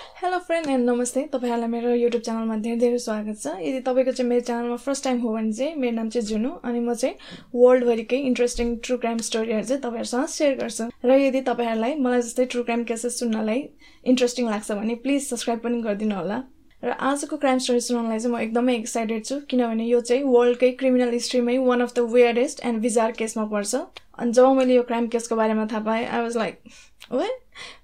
Hello friend and नमस्ते तपाईँहरूलाई मेरो युट्युब च्यानलमा धेरै धेरै स्वागत छ। यदि तपाईँको चाहिँ मेरो च्यानलमा फर्स्ट टाइम हो भने चाहिँ मेरो नाम चाहिँ जुनु अनि म चाहिँ वर्ल्डभरिकै इन्ट्रेस्टिङ ट्रु क्राइम स्टोरीहरू चाहिँ तपाईँहरूसँग सेयर गर्छु। र यदि तपाईँहरूलाई मलाई जस्तै ट्रु क्राइम केसेस सुन्नलाई इन्ट्रेस्टिङ लाग्छ भने प्लिज सब्सक्राइब पनि गरिदिनु होला। र आजको क्राइम स्टोरी सुनाउनलाई चाहिँ म एकदमै एक्साइटेड छु किनभने यो चाहिँ वर्ल्डकै criminal हिस्ट्रीमै one of the weirdest and bizarre केसमा पर्छ। अनि जब मैले यो क्राइम केसको बारेमा थाहा पाएँ आई वाज लाइक वे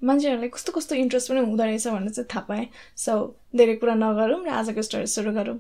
मान्छेहरूलाई कस्तो कस्तो इन्ट्रेस्ट पनि हुँदो रहेछ भनेर चाहिँ थाहा पाएँ। सो धेरै कुरा नगरौँ र आजको स्टोरी सुरु गरौँ।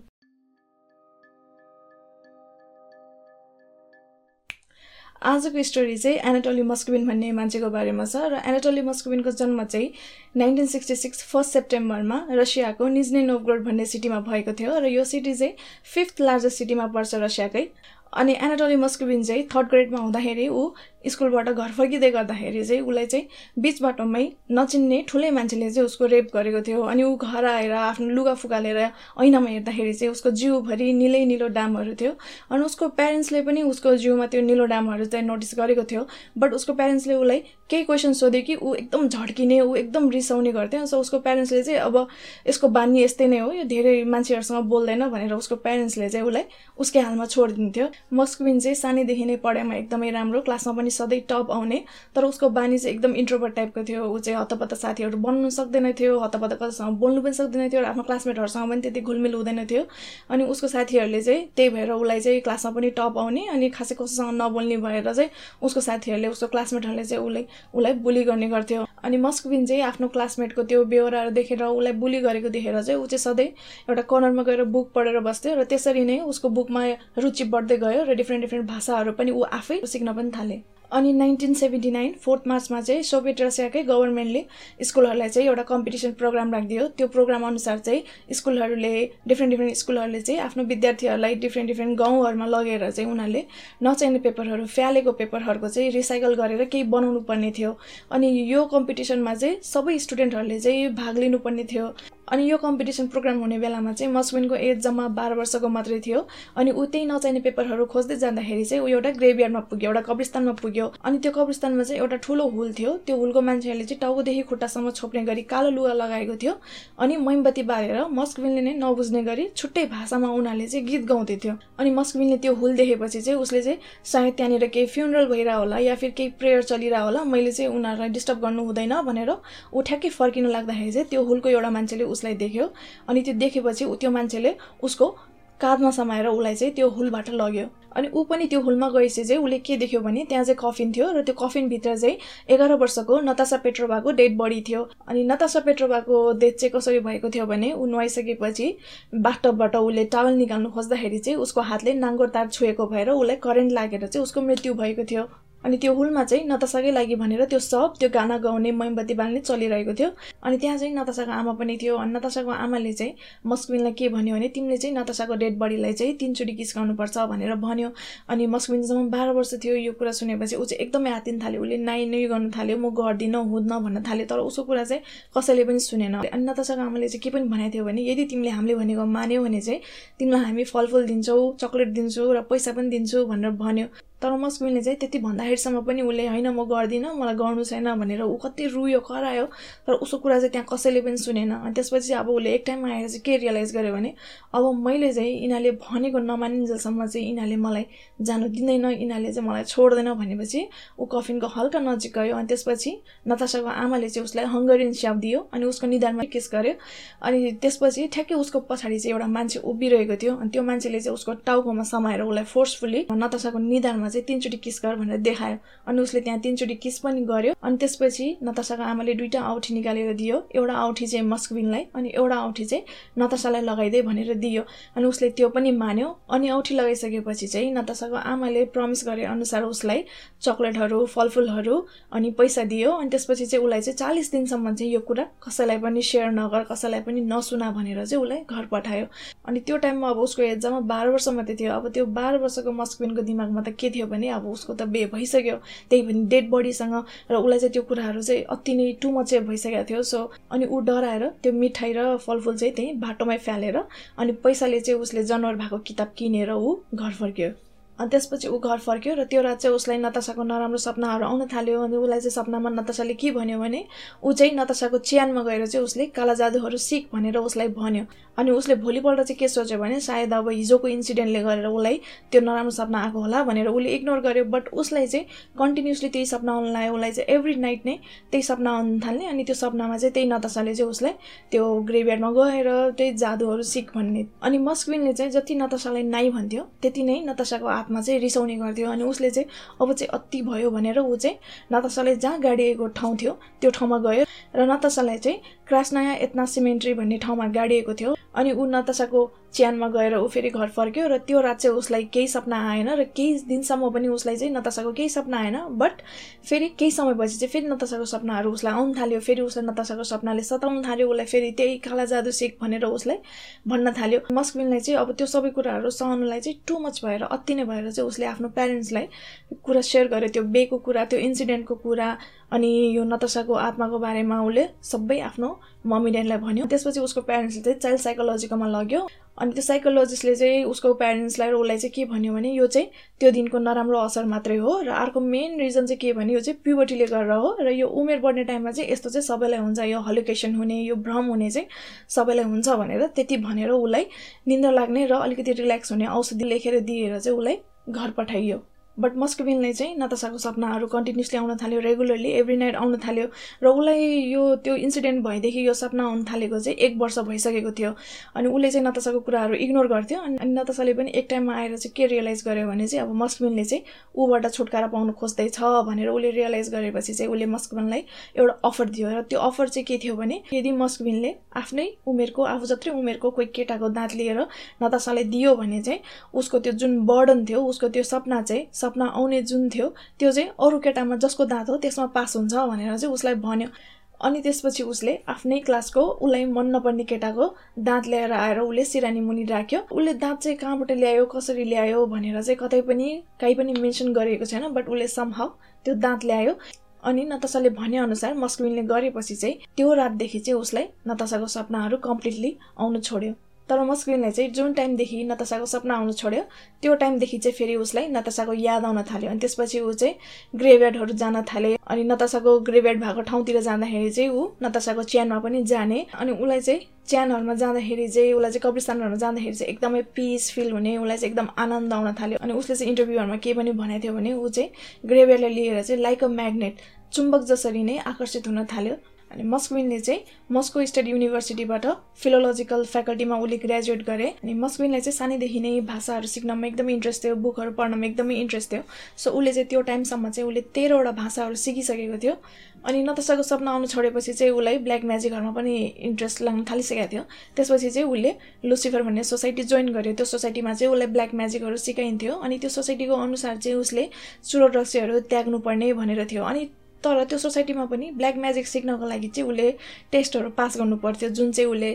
आजको स्टोरी चाहिँ एनाटोली मस्कुबिन भन्ने मान्छेको बारेमा छ र एनाटोली मस्कुबिनको जन्म चाहिँ नाइन्टिन सिक्सटी सिक्स फर्स्ट सेप्टेम्बरमा रसियाको निज्ने नोभगोड भन्ने सिटीमा भएको थियो र यो सिटी चाहिँ फिफ्थ लार्जेस्ट सिटीमा पर्छ रसियाकै। अनि एनाटोली मस्कुबिन चाहिँ थर्ड ग्रेडमा हुँदाखेरि ऊ स्कुलबाट घर फर्किँदै गर्दाखेरि चाहिँ उसलाई चाहिँ बिच बाटोमै नचिन्ने ठुलै मान्छेले चाहिँ उसको रेप गरेको थियो। अनि ऊ घर आएर आफ्नो लुगा फुकालेर ऐनामा हेर्दाखेरि चाहिँ उसको जिउभरि निलै निलो डामहरू थियो। अनि उसको प्यारेन्ट्सले पनि उसको जिउमा त्यो निलो डामहरू चाहिँ नोटिस गरेको थियो। बट उसको प्यारेन्ट्सले उसलाई केही क्वेसन सोध्यो कि ऊ एकदम झड्किने ऊ एकदम रिसाउने गर्थ्यो। सो उसको प्यारेन्ट्सले चाहिँ अब यसको बानी यस्तै नै हो यो धेरै मान्छेहरूसँग बोल्दैन भनेर उसको प्यारेन्ट्सले चाहिँ उसलाई उसकै हालमा छोडिदिन्थ्यो। मस्कुबिन चाहिँ सानैदेखि नै पढाइमा एकदमै राम्रो क्लासमा पनि सधैँ टप आउने। तर उसको बानी चाहिँ एकदम इन्ट्रोभर्ट टाइपको थियो। ऊ चाहिँ हतपत्त साथीहरू बन्नु सक्दैन थियो हतपत्त कसैसँग बोल्नु पनि सक्दैन थियो र आफ्नो क्लासमेटहरूसँग पनि त्यति घुलमिल हुँदैन थियो। अनि उसको साथीहरूले चाहिँ त्यही भएर उसलाई चाहिँ क्लासमा पनि टप आउने अनि खासै कसैसँग नबोल्ने भएर चाहिँ उसको साथीहरूले उसको क्लासमेटहरूले चाहिँ उसलाई उसलाई बुली गर्ने गर्थ्यो। अनि मस्कुबिन चाहिँ आफ्नो क्लासमेटको त्यो बेहोराहरू देखेर उसलाई बुली गरेको देखेर चाहिँ ऊ चाहिँ सधैँ एउटा कर्नरमा गएर बुक पढेर बस्थ्यो र त्यसरी नै उसको बुकमा रुचि बढ्दै गयो र डिफ्रेन्ट डिफ्रेन्ट भाषाहरू पनि ऊ आफै सिक्न पनि थाले। अनि नाइन्टिन सेभेन्टी नाइन फोर्थ मार्चमा चाहिँ सोभियत रसियाकै गभर्मेन्टले स्कुलहरूलाई चाहिँ एउटा कम्पिटिसन प्रोग्राम राखिदियो। त्यो प्रोग्राम अनुसार चाहिँ स्कुलहरूले डिफ्रेन्ट डिफ्रेन्ट स्कुलहरूले चाहिँ आफ्नो विद्यार्थीहरूलाई डिफ्रेन्ट डिफ्रेन्ट गाउँहरूमा लगेर चाहिँ उनीहरूले नचाहिने पेपरहरू फ्यालेको पेपरहरूको चाहिँ रिसाइकल गरेर केही बनाउनु पर्ने थियो। अनि यो कम्पिटिसनमा चाहिँ सबै स्टुडेन्टहरूले चाहिँ भाग लिनुपर्ने थियो। अनि यो कम्पिटिसन प्रोग्राम हुने बेलामा चाहिँ मस्विनको एज जम्मा बाह्र वर्षको मात्रै थियो। अनि ऊ त्यही नचाहिने पेपरहरू खोज्दै जाँदाखेरि चाहिँ ऊ एउटा ग्रेभयार्डमा पुग्यो एउटा कब्रिस्तानमा पुग्यो। अनि त्यो कब्रिस्तानमा चाहिँ एउटा ठुलो हुल थियो। त्यो हुलको मान्छेहरूले चाहिँ टाउकोदेखि खुट्टासम्म छोप्ने गरी कालो लुगा लगाएको थियो। अनि मैमबत्ती बालेर मस्कविनले नै नबुझ्ने गरी छुट्टै भाषामा उनीहरूले चाहिँ गीत गाउँदै थियो। अनि मस्कविनले त्यो हुल देखेपछि चाहिँ उसले चाहिँ सायद त्यहाँनिर केही फ्युनरल भइरह होला या फिर केही प्रेयर चलिरह होला मैले चाहिँ उनीहरूलाई डिस्टर्ब गर्नु हुँदैन भनेर ऊ ठ्याक्कै फर्किनु लाग्दाखेरि चाहिँ त्यो हुलको एउटा मान्छेले उसलाई देख्यो। अनि त्यो देखेपछि त्यो मान्छेले उसको काँधमा समाएर उसलाई चाहिँ त्यो हुलबाट लग्यो। अनि ऊ पनि त्यो हुलमा गएपछि चाहिँ उसले के देख्यो भने त्यहाँ चाहिँ कफिन थियो र त्यो कफिनभित्र चाहिँ एघार वर्षको नतासा पेट्रोभाको डेड बडी थियो। अनि नतासा पेट्रोभाको डेथ चाहिँ कसरी भएको थियो भने ऊ नुहाइसकेपछि बाथटबबाट उसले टावल निकाल्नु खोज्दाखेरि चाहिँ उसको हातले नाङ्गो तार छोएको भएर उसलाई करेन्ट लागेर चाहिँ उसको मृत्यु भएको थियो। अनि त्यो हुलमा चाहिँ नतासाकै लागि भनेर त्यो सब त्यो गाना गाउने मैमबत्ती बाल्ने चलिरहेको थियो। अनि त्यहाँ चाहिँ नतासाको आमा पनि थियो। अनि नतासाको आमाले चाहिँ मस्कुबिनलाई के भन्यो भने तिमीले चाहिँ नतासाको डेड बडीलाई चाहिँ तिनचोटि किस्काउनुपर्छ भनेर भन्यो। अनि मस्कुबिनसम्म बाह्र वर्ष थियो। यो कुरा सुनेपछि ऊ चाहिँ एकदमै हातिन थाल्यो। उसले नाइ नै गर्नु थाल्यो। म गर्दिनँ हुँदैन भन्न थाल्यो। तर उसको कुरा चाहिँ कसैले पनि सुनेन। अनि नतासाको आमाले चाहिँ के पनि भनेको थियो भने यदि तिमीले हामीले भनेको मान्यौ भने चाहिँ तिमीलाई हामी फलफुल दिन्छौँ चक्लेट दिन्छौँ र पैसा पनि दिन्छौँ भनेर भन्यो। तर मस्कुबिनले चाहिँ त्यति भन्दाखेरिसम्म पनि उसले होइन म गर्दिनँ मलाई गर्नु छैन भनेर ऊ कति रुयो करायो। तर उसको कुरा चाहिँ त्यहाँ कसैले पनि सुनेन। अनि त्यसपछि अब उसले एक टाइममा आएर चाहिँ के रियलाइज गर्यो भने अब मैले चाहिँ यिनीहरूले भनेको नमानिन्जेलसम्म चाहिँ यिनीहरूले मलाई जानु दिँदैन यिनीहरूले चाहिँ मलाई छोड्दैन भनेपछि ऊ कफिनको हल्का नजिक गयो। अनि त्यसपछि नतासाको आमाले चाहिँ उसलाई हङ्गरियन स्याप दियो अनि उसको निधारमा केस गर्यो। अनि त्यसपछि ठ्याक्कै उसको पछाडि चाहिँ एउटा मान्छे उभिरहेको थियो। अनि त्यो मान्छेले चाहिँ उसको टाउकोमा समाएर उसलाई फोर्सफुल्ली नतासाको निधारमा चाहिँ तिनचोटि किस गर भनेर देखायो। अनि उसले त्यहाँ तिनचोटि किस पनि गर्यो। अनि त्यसपछि नतासाको आमाले दुइटा औठी निकालेर दियो। एउटा औठी चाहिँ मस्कबिनलाई अनि एउटा औठी चाहिँ नतासालाई लगाइदिए भनेर दियो। अनि उसले त्यो पनि मान्यो। अनि औठी लगाइसकेपछि चाहिँ नतासाको आमाले प्रमिस गरे अनुसार उसलाई चक्लेटहरू फलफुलहरू अनि पैसा दियो। अनि त्यसपछि चाहिँ उसलाई चाहिँ चालिस दिनसम्म चाहिँ यो कुरा कसैलाई पनि सेयर नगर कसैलाई पनि नसुना भनेर चाहिँ उसलाई घर पठायो। अनि त्यो टाइममा अब उसको एज जम्मा बाह्र वर्ष मात्रै थियो। अब त्यो बाह्र वर्षको मस्कबिनको दिमागमा त के थियो भने अब उसको त बे भइसक्यो। त्यही पनि डेड बडीसँग र उसलाई चाहिँ त्यो कुराहरू चाहिँ अति नै टु मच भइसकेको थियो। सो अनि ऊ डराएर त्यो मिठाई र फलफुल चाहिँ त्यहीँ बाटोमै फ्यालेर अनि पैसाले चाहिँ उसले जनावर भएको किताब किनेर ऊ घर फर्क्यो। अनि त्यसपछि ऊ घर फर्क्यो र त्यो रात चाहिँ उसलाई नतासाको नराम्रो सपनाहरू आउन थाल्यो अनि उसलाई चाहिँ सपनामा नतासाले के भन्यो भने ऊ चाहिँ नतासाको च्यानमा गएर चाहिँ उसले काला जादुहरू सिक भनेर उसलाई भन्यो। अनि उसले भोलिपल्ट चाहिँ के सोच्यो भने सायद अब हिजोको इन्सिडेन्टले गरेर उसलाई त्यो नराम्रो सपना आएको होला भनेर उसले इग्नोर गर्यो बट उसलाई चाहिँ कन्टिन्युसली त्यही सपना आउनु लाग्यो। उसलाई चाहिँ एभ्री नाइट नै त्यही सपना आउनु थाल्ने अनि त्यो सपनामा चाहिँ त्यही नतासाले चाहिँ उसलाई त्यो ग्रेभयार्डमा गएर त्यही जादुहरू सिक भन्ने। अनि मस्कविनले चाहिँ जति नतासालाई नाइ भन्थ्यो त्यति नै नतासाको हातमा चाहिँ रिसाउने गर्थ्यो अनि उसले चाहिँ अब चाहिँ अति भयो भनेर ऊ चाहिँ नतासाले जहाँ गाडिएको ठाउँ थियो त्यो ठाउँमा गयो र नतासालाई चाहिँ क्रासनया एतना सिमेन्ट्री भन्ने ठाउँमा गाडिएको थियो। अनि ऊ नतासाको च्यानमा गएर ऊ फेरि घर फर्क्यो र त्यो रात चाहिँ उसलाई केही सपना आएन र केही दिनसम्म पनि उसलाई चाहिँ नतासाको केही सपना आएन। बट फेरि केही समयपछि चाहिँ फेरि नतासाको सपनाहरू उसलाई आउनु थाल्यो। फेरि उसलाई नतासाको सपनाले सताउनु थाल्यो। उसलाई फेरि त्यही काला जादु सिक भनेर उसलाई भन्न थाल्यो। मस्कविनलाई चाहिँ अब त्यो सबै कुराहरू सहनुलाई चाहिँ टु मच भएर अति नै भएर चाहिँ उसले आफ्नो प्यारेन्ट्सलाई कुरा सेयर गर्यो। त्यो बेको कुरा त्यो इन्सिडेन्टको कुरा अनि यो नतासाको आत्माको बारेमा उसले सबै आफ्नो मम्मी ड्याडीलाई भन्यो। त्यसपछि उसको प्यारेन्ट्सले चाहिँ चाइल्ड साइकोलोजीकोमा लग्यो। अनि त्यो साइकोलोजिस्टले चाहिँ उसको प्यारेन्ट्सलाई र उसलाई चाहिँ के भन्यो भने यो चाहिँ त्यो दिनको नराम्रो असर मात्रै हो र अर्को मेन रिजन चाहिँ के भने यो चाहिँ प्युबर्टीले गरेर हो र यो उमेर बढ्ने टाइममा चाहिँ यस्तो चाहिँ सबैलाई हुन्छ यो हलिकेसन हुने यो भ्रम हुने चाहिँ सबैलाई हुन्छ भनेर त्यति भनेर उसलाई निन्द्रा लाग्ने र अलिकति रिल्याक्स हुने औषधि लेखेर दिएर चाहिँ उसलाई घर पठाइयो। बट मस्कोबिनले चाहिँ नतासाको सपनाहरू कन्टिन्युसली आउन थाल्यो रेगुलरली एभ्री नाइट आउन थाल्यो। र उसलाई यो त्यो इन्सिडेन्ट भएदेखि यो सपना आउन थालेको चाहिँ एक वर्ष भइसकेको थियो। अनि उसले चाहिँ नतासाको कुराहरू इग्नोर गर्थ्यो। अनि नतासाले पनि एक टाइममा आएर चाहिँ के रियलाइज गर्यो भने चाहिँ अब मस्कबिनले चाहिँ ऊबाट छुटकारा पाउनु खोज्दैछ भनेर उसले रियलाइज गरेपछि चाहिँ उसले मस्कबिनलाई एउटा अफर दियो। र त्यो अफर चाहिँ के थियो भने यदि मस्कबिनले आफ्नै उमेरको आफू जत्रै उमेरको कोही केटाको दाँत लिएर नतासालाई दियो भने चाहिँ उसको त्यो जुन बर्डन थियो उसको त्यो सपना चाहिँ सपना आउने जुन थियो त्यो चाहिँ अरू केटामा जसको दाँत हो त्यसमा पास हुन्छ भनेर चाहिँ उसलाई भन्यो। अनि त्यसपछि उसले आफ्नै क्लासको उसलाई मन नपर्ने केटाको दाँत ल्याएर आएर उसले सिरानी मुनि राख्यो। उसले दाँत चाहिँ कहाँबाट ल्यायो कसरी ल्यायो भनेर चाहिँ कतै पनि काहीँ पनि मेन्सन गरेको छैन बट उसले समहाउ त्यो दाँत ल्यायो। अनि नतासाले भनेअनुसार मस्कुइनले गरेपछि चाहिँ त्यो रातदेखि चाहिँ उसलाई नतासाको सपनाहरू कम्प्लिटली आउनु छोड्यो। तर मस्क्रिनलाई चाहिँ जुन टाइमदेखि नतासाको सपना आउनु छोड्यो त्यो टाइमदेखि चाहिँ फेरि उसलाई नतासाको याद आउन थाल्यो। अनि त्यसपछि ऊ चाहिँ ग्रेभयार्डहरू जान थाले अनि नतासाको ग्रेभयार्ड भएको ठाउँतिर जाँदाखेरि चाहिँ ऊ नतासाको च्यानमा पनि जाने। अनि उसलाई चाहिँ च्यानहरूमा जाँदाखेरि चाहिँ उसलाई चाहिँ कब्रिस्तानहरूमा जाँदाखेरि चाहिँ एकदमै पिस फिल हुने उसलाई चाहिँ एकदम आनन्द आउन थाल्यो। अनि उसले चाहिँ इन्टरभ्यूहरूमा के पनि भनेको थियो भने ऊ चाहिँ ग्रेभयार्डलाई लिएर चाहिँ लाइक अ म्याग्नेट चुम्बक जसरी नै आकर्षित हुन थाल्यो। अनि मस्कविनले चाहिँ मस्को स्टेट युनिभर्सिटीबाट फिलोलोजिकल फ्याकल्टीमा उसले ग्रेजुएट गरे। अनि मस्कविनलाई चाहिँ सानैदेखि नै भाषाहरू सिक्नमा एकदमै इन्ट्रेस्ट थियो बुकहरू पढ्नमा एकदमै इन्ट्रेस्ट थियो। सो उसले चाहिँ त्यो टाइमसम्म चाहिँ उसले तेह्रवटा भाषाहरू सिकिसकेको थियो। अनि नतसाको सपना आउनु छोडेपछि चाहिँ उसलाई ब्ल्याक म्याजिकहरूमा पनि इन्ट्रेस्ट लाग्न थालिसकेको थियो। त्यसपछि चाहिँ उसले लुसिफर भन्ने सोसाइटी जोइन गर्यो। त्यो सोसाइटीमा चाहिँ उसलाई ब्ल्याक म्याजिकहरू सिकाइन्थ्यो। अनि त्यो सोसाइटीको अनुसार चाहिँ उसले चुरोट त्याग्नुपर्ने भनेर थियो। अनि तर त्यो सोसाइटीमा पनि ब्ल्याक म्याजिक सिक्नको लागि चाहिँ उसले टेस्टहरू पास गर्नु पर्थ्यो जुन चाहिँ उसले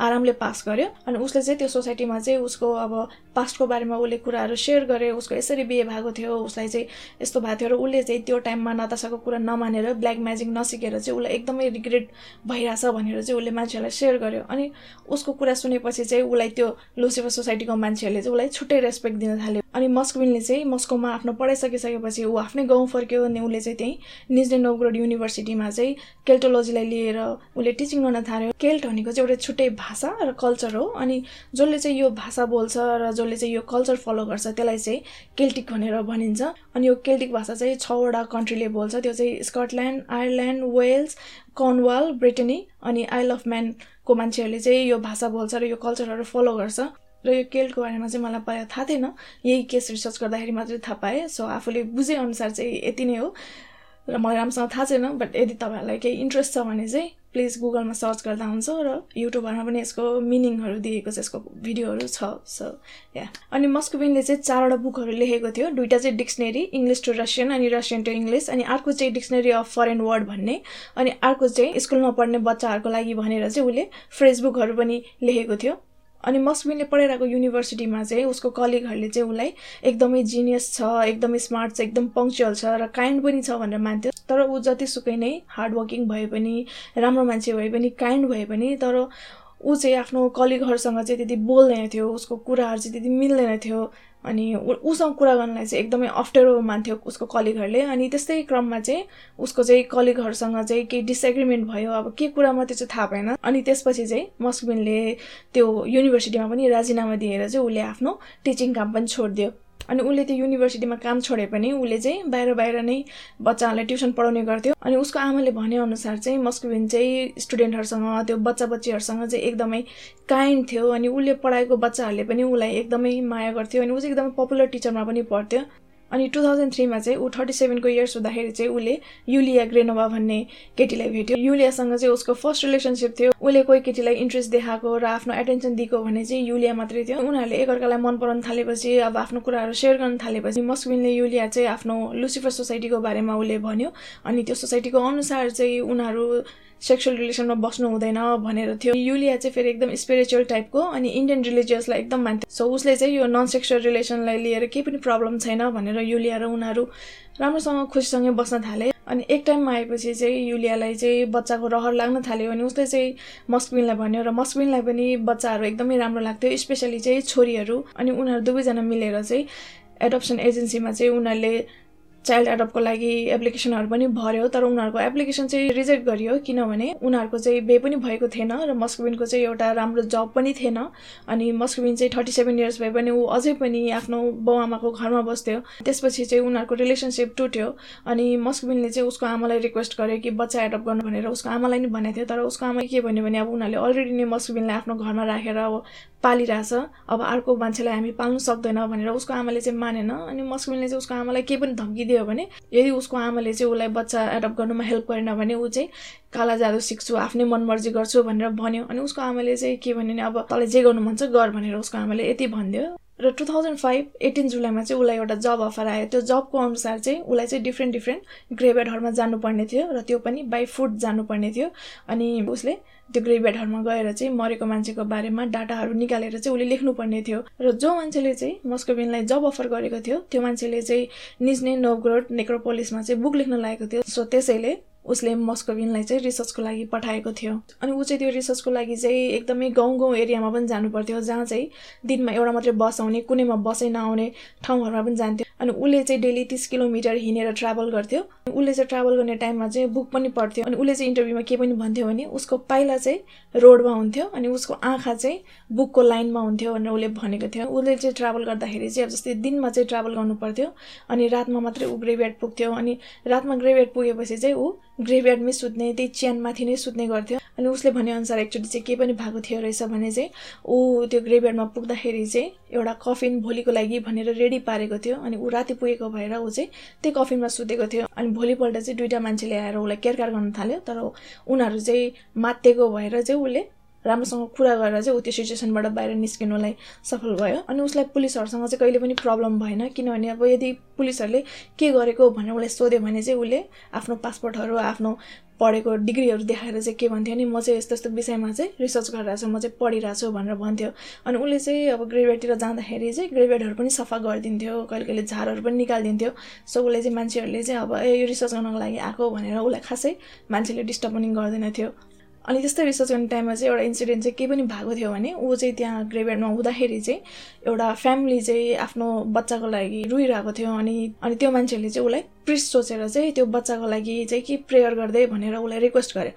आरामले पास गर्यो। अनि उसले चाहिँ त्यो सोसाइटीमा चाहिँ उसको अब पास्टको बारेमा उसले कुराहरू सेयर गरे उसको यसरी बिहे भएको थियो उसलाई चाहिँ यस्तो भएको थियो। र उसले चाहिँ त्यो टाइममा नतासाको कुरा नमानेर ब्ल्याक म्याजिक नसिकेर चाहिँ उसलाई एकदमै रिग्रेट भइरहेछ भनेर चाहिँ उसले मान्छेहरूलाई सेयर गर्यो। अनि उसको कुरा सुनेपछि चाहिँ उसलाई त्यो लुसिफर सोसाइटीको मान्छेहरूले चाहिँ उसलाई छुट्टै रेस्पेक्ट दिन थाल्यो। अनि मस्कोविनले चाहिँ मस्कोमा आफ्नो पढाइ सकिसकेपछि ऊ आफ्नै गाउँ फर्क्यो अनि उसले चाहिँ त्यहीँ निजने नोग्रोड युनिभर्सिटीमा चाहिँ केल्टोलोजीलाई लिएर उसले टिचिङ गर्न थाल्यो। केल्ट भनेको चाहिँ एउटा छुट्टै भाषा र कल्चर हो। अनि जसले चाहिँ यो भाषा बोल्छ र जसले चाहिँ यो कल्चर फलो गर्छ त्यसलाई चाहिँ केल्टिक भनेर भनिन्छ। अनि यो केल्टिक भाषा चाहिँ छवटा कन्ट्रीले बोल्छ। त्यो चाहिँ Scotland Ireland Wales Cornwall Brittany अनि आइल अफ म्यानको मान्छेहरूले चाहिँ यो भाषा बोल्छ र यो कल्चरहरू फलो गर्छ। र यो केल्टको बारेमा चाहिँ मलाई पहिला थाहा थिएन। यही केस रिसर्च गर्दाखेरि मात्रै थाहा पाएँ। सो आफूले बुझेअनुसार चाहिँ यति नै हो। र मलाई राम्रोसँग थाहा छैन बट यदि तपाईँहरूलाई केही इन्ट्रेस्ट छ भने चाहिँ प्लिज गुगलमा सर्च गर्दा हुन्छ र युट्युबहरूमा पनि यसको मिनिङहरू दिएको छ यसको भिडियोहरू छ सो या अनि मस्कोबिनले चाहिँ चारवटा बुकहरू लेखेको थियो। दुइटा चाहिँ डिक्सनेरी इङ्ग्लिस टु रसियन अनि रसियन टु इङ्ग्लिस अनि अर्को चाहिँ डिक्सनेरी अफ फरेन वर्ड भन्ने अनि अर्को चाहिँ स्कुलमा पढ्ने बच्चाहरूको लागि भनेर चाहिँ उसले फ्रेस बुकहरू पनि लेखेको थियो। अनि मस्मिनले पढिरहेको युनिभर्सिटीमा चाहिँ उसको कलिगहरूले चाहिँ उसलाई एकदमै जिनियस छ एकदमै स्मार्ट छ एकदम पङ्क्चुअल छ र काइन्ड पनि छ भनेर मान्थ्यो। तर ऊ जतिसुकै नै हार्डवर्किङ भए पनि राम्रो मान्छे भए पनि काइन्ड भए पनि तर ऊ चाहिँ आफ्नो कलिगहरूसँग चाहिँ त्यति बोल्दैन थियो उसको कुराहरू चाहिँ त्यति मिल्दैन थियो। अनि उसँग कुरा गर्नलाई चाहिँ एकदमै अप्ठ्यारो मान्थ्यो उसको कलिगहरूले। अनि त्यस्तै क्रममा चाहिँ उसको चाहिँ कलिगहरूसँग चाहिँ केही डिसएग्रिमेन्ट भयो। अब के कुरामा त्यो चाहिँ थाहा भएन। अनि त्यसपछि चाहिँ मस्कबिनले त्यो युनिभर्सिटीमा पनि राजीनामा दिएर चाहिँ उसले आफ्नो टिचिङ काम पनि छोडिदियो। अनि उसले त्यो युनिभर्सिटीमा काम छोडे पनि उसले चाहिँ बाहिर बाहिर नै बच्चाहरूलाई ट्युसन पढाउने गर्थ्यो। अनि उसको आमाले भनेअनुसार चाहिँ मस्कुबिन चाहिँ स्टुडेन्टहरूसँग त्यो बच्चा बच्चीहरूसँग चाहिँ एकदमै काइन्ड थियो। अनि उसले पढाएको बच्चाहरूले पनि उसलाई एकदमै माया गर्थ्यो। अनि ऊ चाहिँ एकदमै पपुलर टिचरमा पनि पढ्थ्यो। अनि टु थाउजन्ड थ्रीमा चाहिँ ऊ थर्टी सेभेनको इयर्स हुँदाखेरि चाहिँ उसले युलिया ग्रेनोभा भन्ने केटीलाई भेट्यो। युलियासँग चाहिँ उसको फर्स्ट रिलेसनसिप थियो। उसले कोही केटीलाई इन्ट्रेस्ट देखाएको र आफ्नो एटेन्सन दिएको भने चाहिँ युलिया मात्रै थियो। उनीहरूले एकअर्कालाई मन पराउन थालेपछि अब आफ्नो कुराहरू सेयर गर्न थालेपछि मस्कविनले युलिया चाहिँ आफ्नो लुसिफर सोसाइटीको बारेमा उसले भन्यो। अनि त्यो सोसाइटीको अनुसार चाहिँ उनीहरू सेक्सुअल रिलेसनमा बस्नु हुँदैन भनेर थियो। युलिया चाहिँ फेरि एकदम स्पिरिचुअल टाइपको अनि इन्डियन रिलिजियसलाई एकदम मान्थ्यो। सो उसले चाहिँ यो नन सेक्सुअल रिलेसनलाई लिएर केही पनि प्रब्लम छैन भनेर युलिया र उनीहरू राम्रोसँग खुसीसँगै बस्न थाले। अनि एक टाइममा आएपछि चाहिँ युलियालाई चाहिँ बच्चाको रहर लाग्न थाल्यो अनि उसले चाहिँ मस्कविनलाई भन्यो र मस्कविनलाई पनि बच्चाहरू एकदमै राम्रो लाग्थ्यो स्पेसली चाहिँ छोरीहरू। अनि उनीहरू दुवैजना मिलेर चाहिँ एडप्सन एजेन्सीमा चाहिँ उनीहरूले चाइल्ड एडप्टको लागि एप्लिकेसनहरू पनि भर्यो तर उनीहरूको एप्लिकेसन चाहिँ रिजेक्ट गरियो किनभने उनीहरूको चाहिँ बे पनि भएको थिएन र मस्कुबिनको चाहिँ एउटा राम्रो जब पनि थिएन। अनि मस्कुबिन चाहिँ थर्टी सेभेन इयर्स भए पनि ऊ अझै पनि आफ्नो बाउ घरमा बस्थ्यो। त्यसपछि चाहिँ उनीहरूको रिलेसनसिप टुट्यो। अनि मस्कुबिनले चाहिँ उसको आमालाई रिक्वेस्ट गर्यो कि बच्चा एडप्ट गर्नु भनेर। उसको आमालाई नि भनेको थियो तर उसको आमाले के भन्यो भने अब उनीहरूले अलरेडी नै मस्कुबिनलाई आफ्नो घरमा राखेर अब पालिरहेछ। अब अर्को मान्छेलाई हामी पाल्नु सक्दैन भनेर उसको आमाले चाहिँ मानेन। अनि मस्कुबिनले चाहिँ उसको आमालाई केही पनि धम्की दियो भने यदि उसको आमाले चाहिँ उसलाई बच्चा एडप्ट गर्नुमा हेल्प गरेन भने ऊ चाहिँ काला जादु सिक्छु आफ्नै मनमर्जी गर्छु भनेर भन्यो। अनि उसको आमाले चाहिँ के भन्यो भने अब तँलाई जे गर्नु मन छ गर भनेर उसको आमाले यति भनिदियो र टु थाउजन्ड फाइभ एटिन जुलाईमा चाहिँ उसलाई एउटा जब अफर आयो। त्यो जबको अनुसार चाहिँ उसलाई चाहिँ डिफ्रेन्ट डिफ्रेन्ट ग्रेभेडहरूमा जानुपर्ने थियो र त्यो पनि बाई फुट जानुपर्ने थियो। अनि उसले त्यो ग्रेभेडहरूमा गएर चाहिँ मरेको मान्छेको बारेमा डाटाहरू निकालेर चाहिँ उसले लेख्नुपर्ने थियो। र जो मान्छेले चाहिँ मस्कोबिनलाई जब अफर गरेको थियो त्यो मान्छेले चाहिँ निज्ने नोग्रोड नेक्रोपोलिसमा चाहिँ बुक लेख्न लागेको थियो। सो त्यसैले उसले मस्कोभिनलाई चाहिँ रिसर्चको लागि पठाएको थियो। अनि ऊ चाहिँ त्यो रिसर्चको लागि चाहिँ एकदमै गाउँ गाउँ एरियामा पनि जानु पर्थ्यो जहाँ चाहिँ दिनमा एउटा मात्रै बस आउने कुनैमा बसै नआउने ठाउँहरूमा पनि जान्थ्यो। अनि उसले चाहिँ डेली तिस किलोमिटर हिँडेर ट्राभल गर्थ्यो। उसले चाहिँ ट्राभल गर्ने टाइममा चाहिँ बुक पनि पढ्थ्यो। अनि उसले चाहिँ इन्टरभ्यूमा के पनि भन्थ्यो भने उसको पाइला चाहिँ रोडमा हुन्थ्यो अनि उसको आँखा चाहिँ बुकको लाइनमा हुन्थ्यो भनेर उसले भनेको थियो। उसले चाहिँ ट्राभल गर्दाखेरि चाहिँ अब जस्तै दिनमा चाहिँ ट्राभल गर्नु पर्थ्यो अनि रातमा मात्रै ऊ ग्रेभ्यार्ड पुग्थ्यो अनि रातमा ग्रेभ्यार्ड पुगेपछि चाहिँ ऊ ग्रेभ्यार्डमै सुत्ने त्यही च्यानमाथि नै सुत्ने गर्थ्यो। अनि उसले भनेअनुसार एकचोटि चाहिँ के पनि भएको थियो रहेछ भने चाहिँ ऊ त्यो ग्रेभ्यार्डमा पुग्दाखेरि चाहिँ एउटा कफिन भोलिको लागि भनेर रेडी पारेको थियो अनि ऊ राति पुगेको भएर ऊ चाहिँ त्यही कफिनमा सुतेको थियो। अनि भोलिपल्ट चाहिँ दुइटा मान्छेले आएर उसलाई केयरकार गर्न थाल्यो तर उनीहरू चाहिँ मातेको भएर चाहिँ उसले राम्रोसँग कुरा गरेर चाहिँ ऊ त्यो सिचुएसनबाट बाहिर निस्किनुलाई सफल भयो। अनि उसलाई पुलिसहरूसँग चाहिँ कहिले पनि प्रब्लम भएन किनभने अब यदि पुलिसहरूले के गरेको भनेर उसलाई सोध्यो भने चाहिँ उसले आफ्नो पासपोर्टहरू आफ्नो पढेको डिग्रीहरू देखाएर चाहिँ के भन्थ्यो नि म चाहिँ यस्तो यस्तो विषयमा चाहिँ रिसर्च गरिरहेको छु म चाहिँ पढिरहेको छु भनेर भन्थ्यो। अनि उसले चाहिँ अब ग्रेभेडतिर जाँदाखेरि चाहिँ ग्रेभेडहरू पनि सफा गरिदिन्थ्यो कहिले कहिले झारहरू पनि निकालिदिन्थ्यो। सो उसले चाहिँ मान्छेहरूले चाहिँ अब ए यो रिसर्च गर्नको लागि आएको भनेर उसलाई खासै मान्छेले डिस्टर्ब पनि गर्दैन थियो। अनि त्यस्तै रिसर्च गर्ने टाइममा चाहिँ एउटा इन्सिडेन्ट चाहिँ केही पनि भएको थियो भने ऊ चाहिँ त्यहाँ ग्रेभेडमा हुँदाखेरि चाहिँ एउटा फ्यामिली चाहिँ आफ्नो बच्चाको लागि रुइरहेको थियो अनि अनि त्यो मान्छेहरूले चाहिँ उसलाई प्रिस सोचेर चाहिँ त्यो बच्चाको लागि चाहिँ के प्रेयर गर्दै भनेर उसलाई रिक्वेस्ट गर्यो।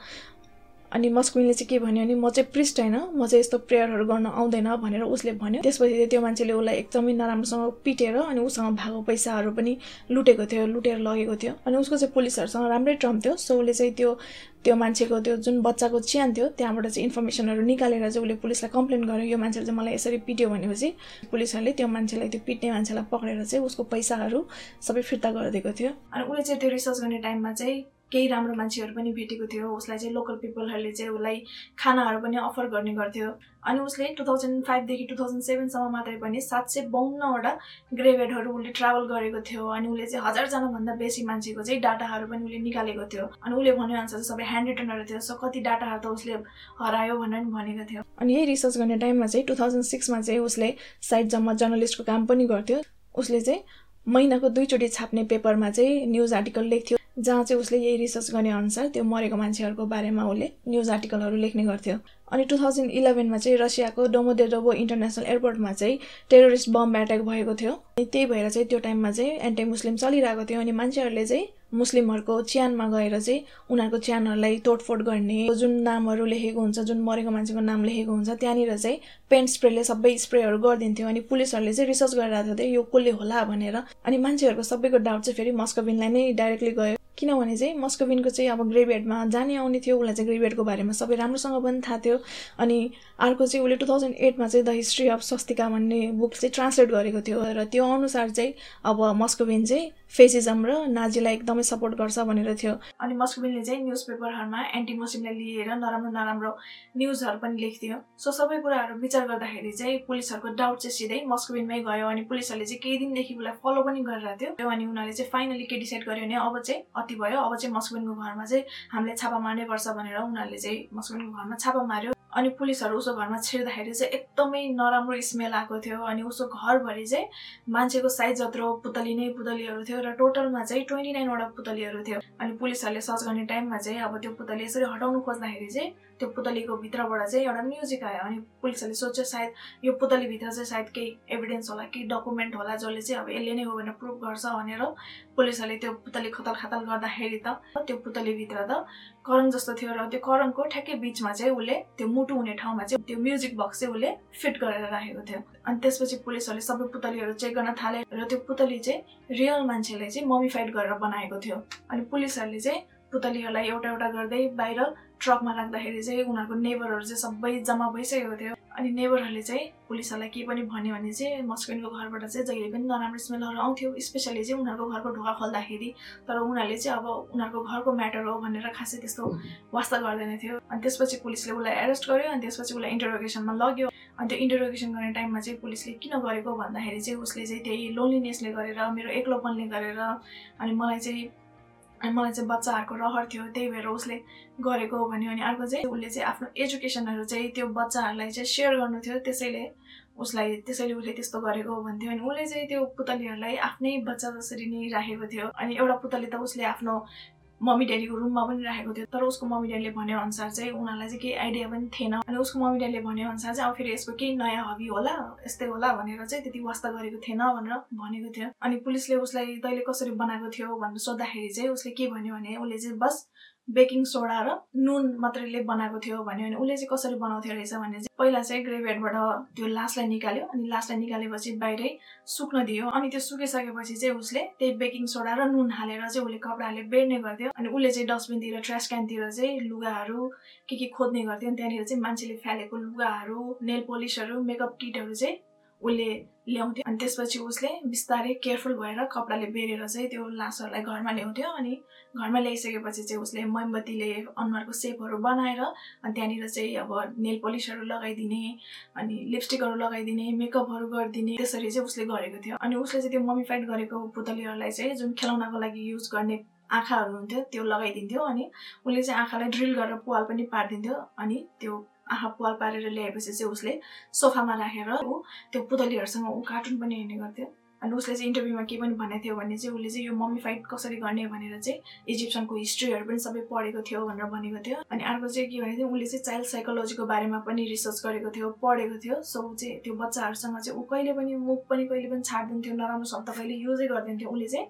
अनि मस्कुइनले चाहिँ के भन्यो भने म चाहिँ प्रिस्ट होइन म चाहिँ यस्तो प्रेयरहरू गर्न आउँदैन भनेर उसले भन्यो। त्यसपछि त्यो मान्छेले उसलाई एकदमै नराम्रोसँग पिटेर अनि उसँग भएको पैसाहरू पनि लुटेको थियो लुटेर लगेको थियो। अनि उसको चाहिँ पुलिसहरूसँग राम्रै ट्रम थियो। सो उसले चाहिँ त्यो त्यो मान्छेको त्यो जुन बच्चाको च्यान थियो त्यहाँबाट चाहिँ इन्फर्मेसनहरू निकालेर चाहिँ उसले पुलिसलाई कम्प्लेन गर्यो। यो मान्छेले चाहिँ मलाई यसरी पिट्यो भनेपछि पुलिसहरूले त्यो मान्छेलाई त्यो पिट्ने मान्छेलाई पक्रेर चाहिँ उसको पैसाहरू सबै फिर्ता गरिदिएको थियो। अनि उसले चाहिँ त्यो रिसर्च गर्ने टाइममा चाहिँ केही राम्रो मान्छेहरू पनि भेटेको थियो। उसलाई चाहिँ लोकल पिपलहरूले चाहिँ उसलाई खानाहरू पनि अफर गर्ने गर्थ्यो। अनि उसले टु थाउजन्ड फाइभदेखि टु थाउजन्ड सेभेनसम्म मात्रै पनि सात सय बाउन्नवटा ग्रेभेडहरू उसले ट्राभल गरेको थियो। अनि उसले चाहिँ हजारजनाभन्दा बेसी मान्छेको चाहिँ डाटाहरू पनि उसले निकालेको थियो। अनि उसले भनेअनुसार चाहिँ सबै ह्यान्ड रिटर्नहरू थियो। सो कति डाटाहरू त उसले हरायो भनेर भनेको थियो। अनि यही रिसर्च गर्ने टाइममा चाहिँ टु थाउजन्ड सिक्समा चाहिँ उसले साइड जम्मा जर्नलिस्टको काम पनि गर्थ्यो। उसले चाहिँ महिनाको दुईचोटि छाप्ने पेपरमा चाहिँ न्युज आर्टिकल लेख्थ्यो। जहाँ चाहिँ उसले यही रिसर्च गर्ने अनुसार त्यो मरेको मान्छेहरूको बारेमा उसले न्युज आर्टिकलहरू लेख्ने गर्थ्यो। अनि टु थाउजन्ड इलेभेनमा चाहिँ रसियाको डोमोदेडोभो इन्टरनेसनल एयरपोर्टमा चाहिँ टेरोरिस्ट बम एट्याक भएको थियो। अनि त्यही भएर चाहिँ त्यो टाइममा चाहिँ एन्टी मुस्लिम चलिरहेको थियो। अनि मान्छेहरूले चाहिँ मुस्लिमहरूको च्यानमा गएर चाहिँ उनीहरूको च्यानहरूलाई तोडफोड गर्ने जुन नामहरू लेखेको हुन्छ जुन मरेको मान्छेको नाम लेखेको हुन्छ त्यहाँनिर चाहिँ पेन्ट स्प्रेले सबै स्प्रेहरू गरिदिन्थ्यो। अनि पुलिसहरूले चाहिँ रिसर्च गरिरहेको थियो यो कसले होला भनेर। अनि मान्छेहरूको सबैको डाउट चाहिँ फेरि मस्कोबिनलाई नै डाइरेक्टली गयो। किनभने चाहिँ मस्कोबिनको चाहिँ अब ग्रेभिएडमा जाने आउने थियो उसलाई चाहिँ ग्रेभिएडको बारेमा सबै राम्रोसँग पनि थाहा थियो। अनि अर्को चाहिँ उसले टु थाउजन्ड एटमा चाहिँ द हिस्ट्री अफ स्वस्तिका भन्ने बुक चाहिँ ट्रान्सलेट गरेको थियो। र त्यो अनुसार चाहिँ अब मस्कोबिन चाहिँ फेसिजम र नाजीलाई एकदमै सपोर्ट गर्छ भनेर थियो। अनि मस्कोबिनले चाहिँ न्युज पेपरहरूमा एन्टी मुस्लिमलाई लिएर नराम्रो नराम्रो न्युजहरू पनि लेख्थ्यो सो सबै कुराहरू विचार गर्दाखेरि चाहिँ पुलिसहरूको डाउट चाहिँ सिधै मस्कोबिनमै गयो अनि पुलिसहरूले चाहिँ केही दिनदेखि उसलाई फलो पनि गरिरहेको थियो। अनि उनीहरूले चाहिँ फाइनली के डिसाइड गर्यो भने अब चाहिँ अति भयो अब चाहिँ मस्कोबिनको घरमा चाहिँ हामीले छापा मार्नै पर्छ भनेर उनीहरूले चाहिँ मस्कोबिनको घरमा छापा मार्यो। अनि पुलिसहरू उसको घरमा छिर्दाखेरि चाहिँ एकदमै नराम्रो स्मेल आएको थियो अनि उसको घरभरि चाहिँ मान्छेको साइज जत्रो पुतली नै पुतलीहरू थियो र टोटलमा चाहिँ ट्वेन्टी नाइनवटा पुतलीहरू थियो। अनि पुलिसहरूले सर्च गर्ने टाइममा चाहिँ अब त्यो पुतली यसरी हटाउनु खोज्दाखेरि चाहिँ त्यो पुतलीको भित्रबाट चाहिँ एउटा म्युजिक आयो अनि पुलिसहरूले सोच्यो सायद यो पुतलीभित्र चाहिँ सायद केही एभिडेन्स होला केही डकुमेन्ट होला जसले चाहिँ अब यसले नै हो भनेर प्रुभ गर्छ भनेर पुलिसहरूले त्यो पुतली खतल खातल गर्दाखेरि त त्यो पुतलीभित्र त करङ जस्तो थियो र त्यो करङको ठ्याक्कै बिचमा चाहिँ उसले त्यो मुटु हुने ठाउँमा चाहिँ त्यो म्युजिक बक्स चाहिँ उसले फिट गरेर राखेको थियो। अनि त्यसपछि पुलिसहरूले सबै पुतलीहरू चेक गर्न थाले र त्यो पुतली चाहिँ रियल मान्छेले चाहिँ ममिफाइड गरेर बनाएको थियो। अनि पुलिसहरूले चाहिँ पुतलीहरूलाई एउटा एउटा गर्दै बाहिर ट्रकमा राख्दाखेरि चाहिँ उनीहरूको नेबरहरू चाहिँ सबै जम्मा भइसकेको थियो। अनि नेबरहरूले चाहिँ पुलिसहरूलाई के पनि भन्यो भने चाहिँ मस्किनको घरबाट चाहिँ जहिले पनि नराम्रो स्मेलहरू आउँथ्यो स्पेसली चाहिँ उनीहरूको घरको ढोका खोल्दाखेरि। तर उनीहरूले चाहिँ अब उनीहरूको घरको म्याटर हो भनेर खासै त्यस्तो वास्ता गर्दैन थियो। अनि त्यसपछि पुलिसले उसलाई एरेस्ट गर्यो अनि त्यसपछि उसलाई इन्टरोगेसनमा लग्यो। अनि त्यो इन्टरोगेसन गर्ने टाइममा चाहिँ पुलिसले किन गरेको भन्दाखेरि चाहिँ उसले चाहिँ त्यही लोन्लिनेसले गरेर मेरो एक्लोपनले गरेर अनि मलाई चाहिँ अनि मलाई चाहिँ बच्चाहरूको रहर थियो त्यही भएर उसले गरेको भन्यो। अनि अर्को चाहिँ उसले चाहिँ आफ्नो एजुकेसनहरू चाहिँ त्यो बच्चाहरूलाई चाहिँ सेयर गर्नु थियो त्यसैले उसलाई त्यसैले उसले त्यस्तो गरेको भन्थ्यो। अनि उसले चाहिँ त्यो पुतलीहरूलाई आफ्नै बच्चा जसरी नै राखेको थियो। अनि एउटा पुतली त उसले आफ्नो मम्मी ड्याडीको रुममा पनि राखेको थियो। तर उसको मम्मी ड्याडीले भने अनुसार चाहिँ उनीहरूलाई चाहिँ केही आइडिया पनि थिएन। अनि उसको मम्मी ड्याडीले भने अनुसार चाहिँ अब फेरि यसको केही नयाँ हबी होला यस्तै होला भनेर चाहिँ त्यति वास्ता गरेको थिएन भनेर भनेको थियो। अनि पुलिसले उसलाई तैँले कसरी बनाएको थियो भनेर सोद्धाखेरि चाहिँ उसले के भन्यो भने उसले चाहिँ बस बेकिङ सोडा र नुन मात्रैले बनाएको थियो भन्यो भने उसले चाहिँ कसरी बनाउँथ्यो रहेछ भने चाहिँ पहिला चाहिँ ग्रेभेडबाट त्यो लासलाई निकाल्यो अनि लासलाई निकालेपछि बाहिरै सुक्न दियो अनि त्यो सुकिसकेपछि चाहिँ उसले त्यही बेकिङ सोडा र नुन हालेर चाहिँ उसले कपडाले बेर्ने गर्थ्यो अनि उसले चाहिँ डस्टबिनतिर ट्रास क्यानतिर चाहिँ लुगाहरू के के खोज्ने गर्थ्यो अनि त्यहाँनिर चाहिँ मान्छेले फ्यालेको लुगाहरू नेल पोलिसहरू मेकअप किटहरू चाहिँ उसले ल्याउँथ्यो। अनि त्यसपछि उसले बिस्तारै केयरफुल भएर कपडाले बेरेर चाहिँ त्यो लासहरूलाई घरमा ल्याउँथ्यो। अनि घरमा ल्याइसकेपछि चाहिँ उसले मोमबत्तीले अनुहारको सेपहरू बनाएर अनि त्यहाँनिर चाहिँ अब नेल पोलिसहरू लगाइदिने अनि लिपस्टिकहरू लगाइदिने मेकअपहरू गरिदिने त्यसरी चाहिँ उसले गरेको थियो। अनि उसले चाहिँ त्यो ममिफाइड गरेको पुतलीहरूलाई चाहिँ जुन खेलाउनको लागि युज गर्ने आँखाहरू हुन्थ्यो त्यो लगाइदिन्थ्यो। अनि उसले चाहिँ आँखालाई ड्रिल गरेर पाल पनि पारिदिन्थ्यो। अनि त्यो आँखा पाल पारेर ल्याएपछि चाहिँ उसले सोफामा राखेर ऊ त्यो पुतलीहरूसँग ऊ कार्टुन पनि हेर्ने गर्थ्यो। अनि उसले चाहिँ इन्टरभ्यूमा के पनि भनेको थियो भने चाहिँ उसले चाहिँ यो मम्मी कसरी गर्ने भनेर चाहिँ इजिप्सनको हिस्ट्रीहरू पनि सबै पढेको थियो भनेर भनेको थियो। अनि अर्को चाहिँ के भनेको थियो उसले चाहिँ चाइल्ड साइकोलोजीको बारेमा पनि रिसर्च गरेको थियो पढेको थियो। सो ऊ चाहिँ त्यो बच्चाहरूसँग चाहिँ ऊ कहिले पनि मुख पनि कहिले पनि छाडिदिन्थ्यो नराम्रो शब्द कहिले युजै गरिदिन्थ्यो। उसले चाहिँ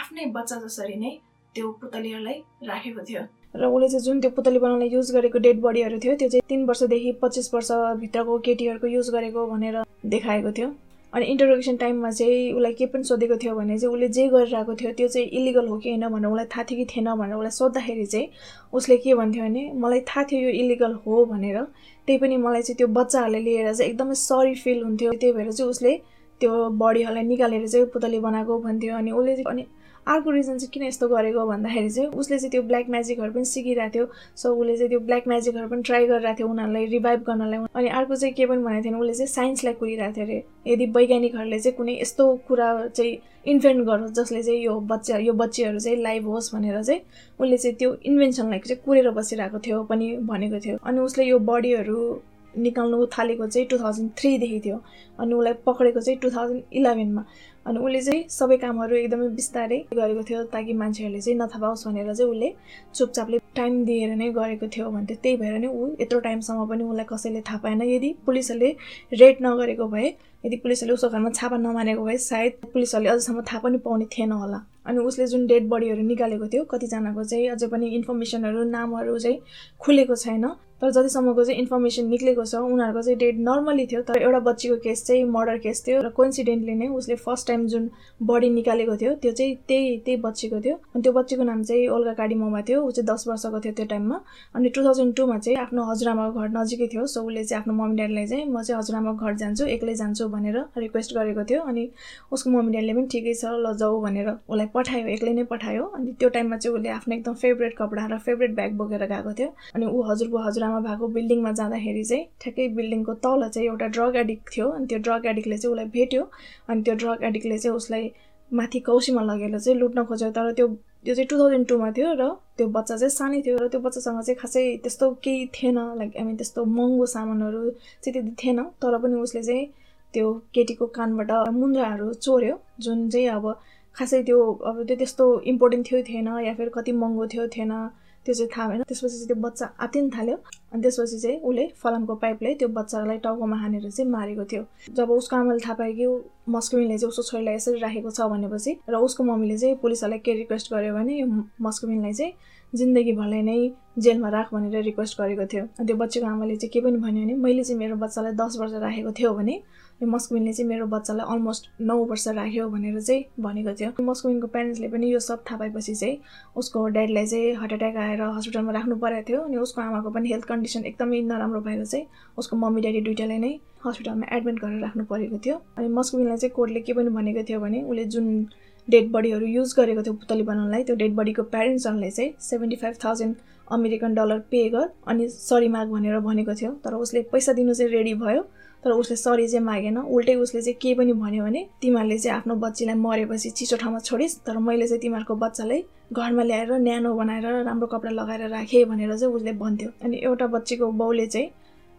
आफ्नै बच्चा जसरी नै त्यो पुतलीहरूलाई राखेको थियो। र उसले चाहिँ जुन त्यो पुतली बनाउन युज गरेको डेड बडीहरू थियो त्यो चाहिँ तिन वर्षदेखि पच्चिस वर्षभित्रको केटीहरूको युज गरेको भनेर देखाएको थियो। अनि इन्टरोगेसन टाइममा चाहिँ उसलाई के पनि सोधेको थियो भने चाहिँ उसले जे गरिरहेको थियो त्यो चाहिँ इलिगल हो कि होइन भनेर उसलाई थाहा थियो कि थिएन भनेर उसलाई सोद्धाखेरि चाहिँ उसले के भन्थ्यो भने मलाई थाहा थियो यो इलिगल हो भनेर। त्यही पनि मलाई चाहिँ त्यो बच्चाहरूले लिएर चाहिँ एकदमै सरी फिल हुन्थ्यो। त्यही भएर चाहिँ उसले त्यो बडीहरूलाई निकालेर चाहिँ पुतली बनाएको भन्थ्यो। अनि उसले अनि अर्को रिजन चाहिँ किन यस्तो गरेको भन्दाखेरि चाहिँ उसले चाहिँ त्यो ब्ल्याक म्याजिकहरू पनि सिकिरहेको थियो। सो उसले चाहिँ त्यो ब्ल्याक म्याजिकहरू पनि ट्राई गरिरहेको थियो उनीहरूलाई रिभाइभ गर्नलाई। अनि अर्को चाहिँ के पनि भनेको थिएन उसले चाहिँ साइन्सलाई कुरिरहेको थियो अरे। यदि वैज्ञानिकहरूले चाहिँ कुनै यस्तो कुरा चाहिँ इन्भेन्ट गरोस् जसले चाहिँ यो बच्चा यो बच्चीहरू चाहिँ लाइभ होस् भनेर चाहिँ उसले चाहिँ त्यो इन्भेन्सनलाई चाहिँ कुरेर बसिरहेको थियो पनि भनेको थियो। अनि उसले यो बडीहरू निकाल्नु थालेको चाहिँ टु थाउजन्ड थ्रीदेखि थियो। अनि उसलाई पक्रेको चाहिँ टु थाउजन्ड इलेभेनमा अनि उसले चाहिँ सबै कामहरू एकदमै बिस्तारै गरेको थियो ताकि मान्छेहरूले चाहिँ नथाहा पाओस् भनेर चाहिँ उसले चुपचापले टाइम दिएर नै गरेको थियो भन्थ्यो। त्यही भएर नै ऊ यत्रो टाइमसम्म पनि उसलाई कसैले थाहा पाएन। यदि पुलिसहरूले रेड नगरेको भए यदि पुलिसहरूले उसको घरमा छापा नमानेको भए सायद पुलिसहरूले अझसम्म थाहा पनि पाउने थिएन होला। अनि उसले जुन डेड बडीहरू निकालेको थियो कतिजनाको चाहिँ अझै पनि इन्फर्मेसनहरू नामहरू चाहिँ खुलेको छैन। तर जतिसम्मको चाहिँ इन्फर्मेसन निक्लेको छ उनीहरूको चाहिँ डेट नर्मली थियो तर एउटा बच्चीको केस चाहिँ मर्डर केस थियो र कोइन्सिडेन्टली नै उसले फर्स्ट टाइम जुन बडी निकालेको थियो त्यो चाहिँ त्यही त्यही बच्चीको थियो। अनि त्यो बच्चीको नाम चाहिँ ओल्गा काडीमोमा थियो ऊ चाहिँ दस वर्षको थियो त्यो टाइममा अनि टु थाउजन्ड टूमा चाहिँ आफ्नो हजुरआमाको घर नजिकै थियो सो उसले चाहिँ आफ्नो मम्मी ड्याडीलाई चाहिँ म चाहिँ हजुरआमाको घर जान्छु एक्लै जान्छु भनेर रिक्वेस्ट गरेको थियो। अनि उसको मम्मी ड्याडीले पनि ठिकै छ ल जाऊ भनेर उसलाई पठायो एक्लै नै पठायो। अनि त्यो टाइममा चाहिँ उसले आफ्नो एकदम फेभरेट कपडा र फेभरेट ब्याग बोकेर गएको थियो। अनि ऊ हजुरको हजुरआमा आमा भएको बिल्डिङमा जाँदाखेरि चाहिँ ठ्याक्कै बिल्डिङको तल चाहिँ एउटा ड्रग एडिक्ट थियो। अनि त्यो ड्रग एडिक्टले चाहिँ उसलाई भेट्यो। अनि त्यो ड्रग एडिक्टले चाहिँ उसलाई माथि कौसीमा लगेर चाहिँ लुट्न खोज्यो। तर त्यो त्यो चाहिँ टु थाउजन्ड टूमा थियो र त्यो बच्चा चाहिँ सानै थियो र त्यो बच्चासँग चाहिँ खासै त्यस्तो केही थिएन। लाइक आई मिन त्यस्तो महँगो सामानहरू चाहिँ त्यति थिएन। तर पनि उसले चाहिँ त्यो केटीको कानबाट मुन्द्राहरू चोर्यो जुन चाहिँ अब खासै त्यो अब त्यो त्यस्तो इम्पोर्टेन्ट थियो थिएन। या फिर कति महँगो थियो थिएन। त्यो चाहिँ थाहा भएन। त्यसपछि चाहिँ त्यो बच्चा आत्तिन थाल्यो। अनि त्यसपछि चाहिँ उसले फलामको पाइपले त्यो बच्चालाई टाउकोमा हानेर चाहिँ मारेको थियो। जब उसको आमाले थाहा पायो कि मस्कुमिनले चाहिँ उसको छोरीलाई यसरी राखेको छ भनेपछि र उसको मम्मीले चाहिँ पुलिसहरूलाई के रिक्वेस्ट गर्यो भने यो मस्कुमिनलाई चाहिँ जिन्दगीभरलाई नै जेलमा राख भनेर रिक्वेस्ट गरेको थियो। त्यो बच्चीको आमाले चाहिँ के पनि भन्यो भने मैले चाहिँ मेरो बच्चालाई दस वर्ष राखेको थियो भने यो मस्कुमिनले चाहिँ मेरो बच्चालाई अलमोस्ट नौ वर्ष राख्यो भनेर चाहिँ भनेको थियो। मस्कुमिनको प्यारेन्ट्सले पनि यो सब थाहा पाएपछि चाहिँ उसको ड्याडीलाई चाहिँ हार्ट एट्याक आएर हस्पिटलमा राख्नु परेको थियो अनि उसको आमाको पनि हेल्थ कन्डिसन एकदमै नराम्रो भएर चाहिँ उसको मम्मी ड्याडी दुइटालाई नै हस्पिटलमा एडमिट गरेर राख्नु परेको थियो। अनि मस्कुमिनलाई चाहिँ कोर्टले के पनि भनेको थियो भने उसले जुन डेड बडीहरू युज गरेको थियो पुतली बनाउनलाई त्यो डेड बडीको प्यारेन्ट्सहरूले चाहिँ seventy five thousand American dollar pay गर अनि सरी माग भनेर भनेको थियो। तर उसले पैसा दिनु चाहिँ रेडी भयो। तर उसले सरी चाहिँ मागेन उल्टै उसले चाहिँ के पनि भन्यो भने तिमीहरूले चाहिँ आफ्नो बच्चीलाई मरेपछि चिसो ठाउँमा छोडिस् तर मैले चाहिँ तिमीहरूको बच्चालाई घरमा ल्याएर न्यानो बनाएर राम्रो कपडा लगाएर राखेँ भनेर चाहिँ उसले भन्थ्यो। अनि एउटा बच्चीको बाउले चाहिँ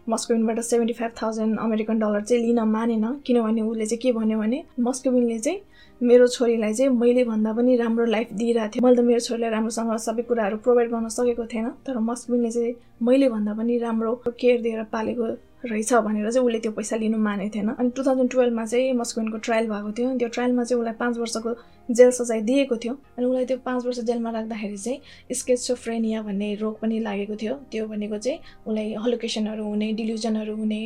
मस्कोबिनबाट seventy five thousand American dollar चाहिँ लिन मानेन किनभने उसले चाहिँ के भन्यो भने मस्कोबिनले चाहिँ मेरो छोरीलाई चाहिँ मैले भन्दा पनि राम्रो लाइफ दिइरहेको थिएँ मैले त मेरो छोरीलाई राम्रोसँग सबै कुराहरू प्रोभाइड गर्न सकेको थिएन तर मस्कोबिनले चाहिँ मैले भन्दा पनि राम्रो केयर दिएर पालेको रहेछ भनेर चाहिँ उसले त्यो पैसा लिनु मानेको थिएन। अनि टु थाउजन्ड टुवेल्भमा चाहिँ मस्कोइनको ट्रायल भएको थियो। त्यो ट्रायलमा चाहिँ उसलाई पाँच वर्षको जेल सजाय दिएको थियो। अनि उसलाई त्यो पाँच वर्ष जेलमा राख्दाखेरि चाहिँ स्केचोफ्रेनिया भन्ने रोग पनि लागेको थियो। त्यो भनेको चाहिँ उसलाई हलोकेसनहरू हुने डिल्युजनहरू हुने।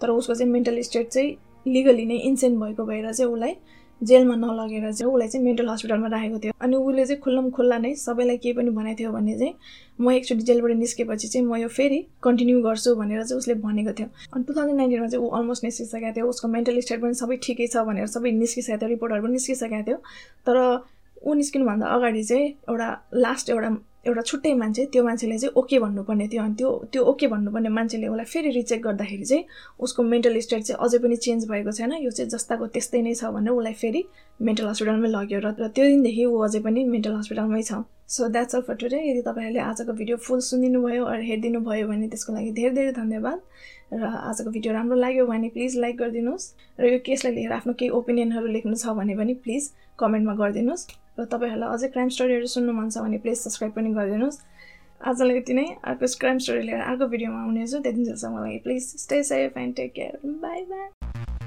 तर उसको चाहिँ मेन्टल स्टेट चाहिँ लिगली नै इन्सेन्ट भएको भएर चाहिँ उसलाई जेलमा नलगेर चाहिँ उसलाई चाहिँ मेन्टल हस्पिटलमा राखेको थियो। अनि उसले चाहिँ खुल्लम खुल्ला नै सबैलाई केही पनि भनेको थियो भने चाहिँ म एकचोटि जेलबाट निस्केपछि चाहिँ म यो फेरि कन्टिन्यू गर्छु भनेर चाहिँ उसले भनेको थियो। अनि टु थाउजन्ड नाइन्टिनमा चाहिँ ऊ अलमोस्ट निस्किसकेको थियो। उसको मेन्टल स्टेट पनि सबै ठिकै छ भनेर सबै निस्किसकेको थियो। रिपोर्टहरू पनि निस्किसकेको थियो। तर ऊ निस्किनुभन्दा अगाडि चाहिँ एउटा लास्ट एउटा एउटा छुट्टै मान्छे त्यो मान्छेले चाहिँ ओके भन्नुपर्ने थियो। अनि त्यो त्यो ओके भन्नुपर्ने मान्छेले उसलाई फेरि रिचेक गर्दाखेरि चाहिँ उसको मेन्टल स्टेट चाहिँ अझै पनि चेन्ज भएको छैन। यो चाहिँ जस्ताको त्यस्तै नै छ भनेर उसलाई फेरि मेन्टल हस्पिटलमै लग्यो र त्यो दिनदेखि ऊ अझै पनि मेन्टल हस्पिटलमै छ। So that's all for today यदि तपाईँहरूले आजको भिडियो फुल सुनिदिनु भयो अरू हेरिदिनु भयो भने त्यसको लागि धेरै धेरै धन्यवाद। र आजको भिडियो राम्रो लाग्यो भने प्लिज लाइक गरिदिनुहोस् र यो केसलाई लिएर आफ्नो केही ओपिनियनहरू लेख्नु छ भने पनि प्लिज कमेन्टमा गरिदिनुहोस् र तपाईँहरूलाई अझै क्राइम स्टोरीहरू सुन्नु मन छ भने प्लिज सब्सक्राइब पनि गरिदिनुहोस्। आजलाई यति नै। अर्को क्राइम स्टोरी लिएर अर्को भिडियोमा आउनेछु त्यति जेलसम्म लागि please stay safe and take care bye bye